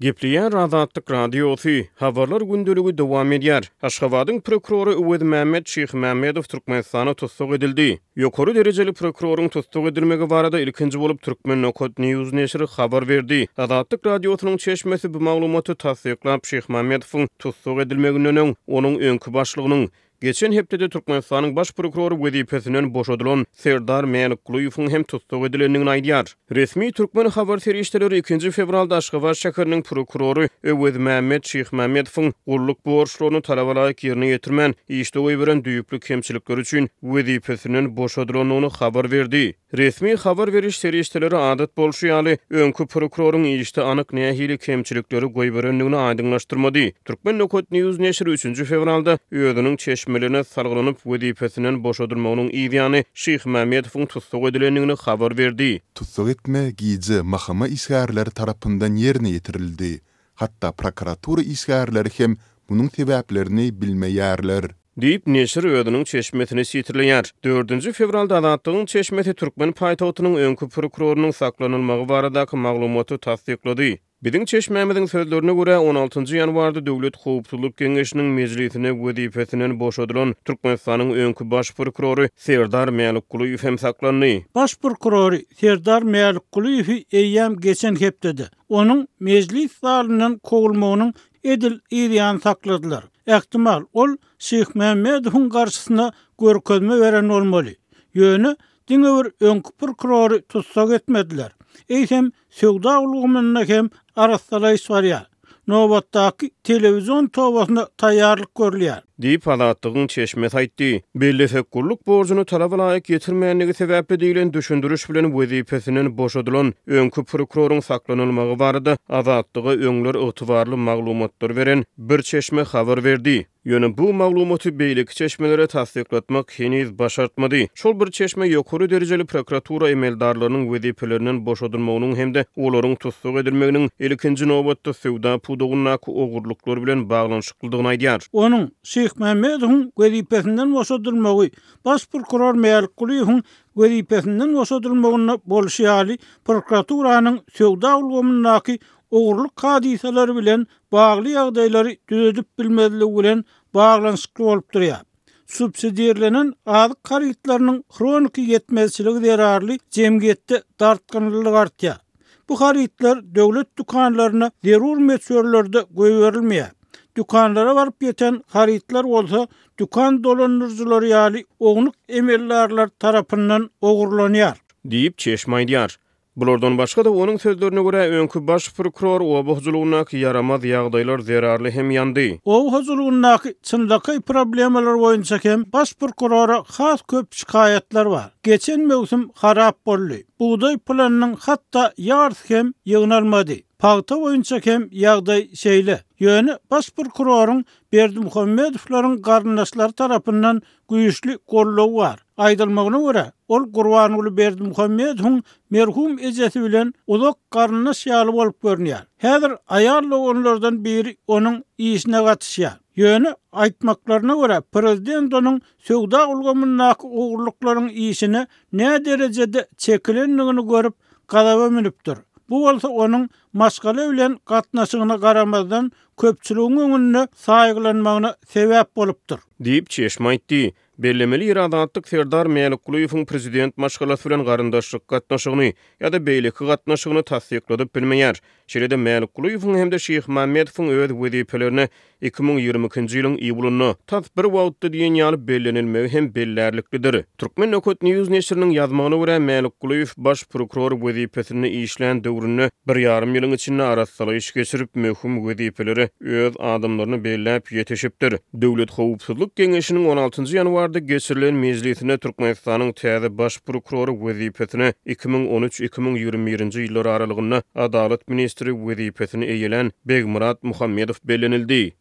Gepleýär Azatlyk Radiosy, habarlar gündeligi dowam edýär. Aşgabadyň prokurory Öwezmämmet Şyhmämmedow Türkmenistana tussag edildi. Ýokary derejeli prokuroryň tussag edilmegi barada ilkinji bolup Turkmennokat news neşiri habar berdi. Azatlyk Radiosynyň çeşmesi bu maglumaty tassyklap, Şyhmämmedowyň tussag edilmeginden öň, onuň öňki başlygynyň, Geçen hepdede Türkmenistanyň baş prokurory wezipesinden boşadylan Serdar Mälikgulyýewiň hem tussag edilendigini aýdýar. Resmi türkmen habar serişdeleri ikinji fewralda Aşgabat şäheriniň prokurory Öwezmämmet Şyhmämmedowyň gulluk borçlaryny talabalaýyk ýerine ýetirmän, işde goýberen düýpli kemçilikleri üçin wezipesinden boşadylandygyny habar berdi. Resmi habar beriş serişdeleri adat bolşy ýaly, öňki prokuroryň işde anyk nähili kemçilikleri goýberendigini aýdyňlaşdyrmady. Turkmen. Nokat. News neşiri üçünji fewralda özüniň çeşmelerine salgylanyp wezipesinden boşadylmagynyň yz ýany Şyhmämmedowyň tussag edilendigini habar berdi. Tussag etme gije mahkama işgärleri tarapyndan ýerine ýetirildi. Hatda prokuratura işgärleri hem munuň sebäplerini bilmeýärler. Diýip, neşir özüniň çeşmesini sitirleýär. Dördünji fewralda Azatlygyň çeşmesi türkmen paýtagtynyň öňki prokurorynyň saklanylmagy baradaky maglumaty tassyklady. Biziň çeşmämiziň sözlerine görä, on altynjy ýanwarda Döwlet howpsuzlyk geňeşiniň mejlisine wezipesinden boşadylan Türkmenistanyň öňki baş prokurory Serdar Mälikgulyýew hem saklandy. Baş prokuror Serdar Mälikgulyýewi eýýäm geçen hepdede, onuň mejlis zalyndan kowulmagynyň edil yz ýany sakladylar. Ähtimal, ol Şyhmämmedowyň garşysyna görkezme beren bolmaly. Ýöne diňe bir öňki prokurory tussag etmediler, eýsem, söwda ulgamynda hem arassalaýyş barýar. Nobatdaky telewizion tobasyna taýýarlyk görülýär. diýip, Azatlygyň çeşmesi aýtdy. Bellesek, gulluk borjuny talaba laýyk ýetirmändigi sebäpli diýlen düşündiriş bilen wezipesinden boşadylan öňki prokuroryň saklanylmagy barada Azatlyga öňler ygtybarly maglumatlary beren bir çeşme habar berdi. Ýöne bu maglumaty beýleki çeşmelere tassyklatmak heniz başartmady. Şol bir çeşme ýokary derejeli prokuratura emeldarlarynyň wezipelerinden boşadylmagynyň hem-de olaryň tussag edilmeginiň, ilkinji nobatda, söwda pudagyndaky ogurlyklar bilen baglanyşykly bolmaklydygyn aýdýar. Onuň, Şyhmämmedowyň wezipesinden boşadylmagy baş prokuror Mälikgulyýewiň wezipesinden boşadylmagynda bolşy ýaly, prokuraturanyň söwda ulgamyndaky ogurlyk hadysalary bilen bagly ýagdaýlary düzedip bilmezligi bilen baglanyşykly bolup durýar. Subsidirlenen azyk harytlarynyň hroniki ýetmezçiligi zerarly jemgyýetde dartgynlylyk artýar. Bu harytlar döwlet dükanlaryna zerur möçberlerde goýberilmeýär. Dükanlara baryp ýeten harytlar bolsa dükan dolandyryjylary ýaly ownuk emeldarlar tarapyndan ogurlanýar. Diýip, çeşme aýdýar. Bulardan başga-da, onuň sözlerine görä, öňki baş prokuror oba hojalygyndaky ýaramaz ýagdaýlar zerarly hem ýandy. Oba hojalygyndaky çynlakaý problemalar boýunça hem baş prokurora has köp şikaýatlar bar. Geçen möwsüm harap boldy. Bugdaý planynyň hatda ýarysy hem ýygnalmady. Pagta boýunça hem ýagdaý şeýle. Ýöne baş prokuroryň Berdimuhamedowlaryň garyndaşlary tarapyndan güýçli goldaw bar. Aýdylmagyna görä, ol Gurbanguly Berdimuhamedowyň merhum ejesi bilen uzak garyndaş ýaly bolup görünýär. Häzir aýal doganlardan biri onuň işine gatyşýar. Ýöne, aýtmaklaryna görä, prezident onuň söwda ulgamyndaky ogurlyklaryň işine näderejede çekilendigini görüp, gazaba münüpdir. Bu bolsa onuň maşgala bilen gatnaşygyna garamazdan, köpçüligiň öňünde saýgylanmagyna sebäp bolupdyr. Diýip, çeşme aýtdy. Bellemeli ýeri, Azatlyk Serdar Mälikgulyýewiň prezident maşgalasy bilen garyndaşlyk gatnaşygyny ýa-da beýleki gatnaşygyny tassykladyp bilmeýär. Şeýle-de Mälikgulyýewiň hem-de Şyhmämmedowyň öz wezipelerine iki müň ýigrimi ikinji ýylyň iýulynda, tas bir wagtda diýen ýaly bellenilmegi hem bellärliklidir. Turkmen Nokat News neşiriniň ýazmagyna görä, Mälikgulyýew baş prokuror wezipesinde işlän döwründe bir ýarym ýylyň içinde arassalaýyş geçirip, möhüm wezipelere öz adamlaryny belläp ýetişipdir. Döwlet howpsuzlyk geňeşiniň on altynjy ýanwarda geçirilen mejlisinde Türkmenistanyň täze baş prokurory wezipesine iki müň on üç, iki müň ýigrimi birinji ýyllar aralygynda adalat ministri wezipesini eýelän Begmyrat Muhammedow bellenildi.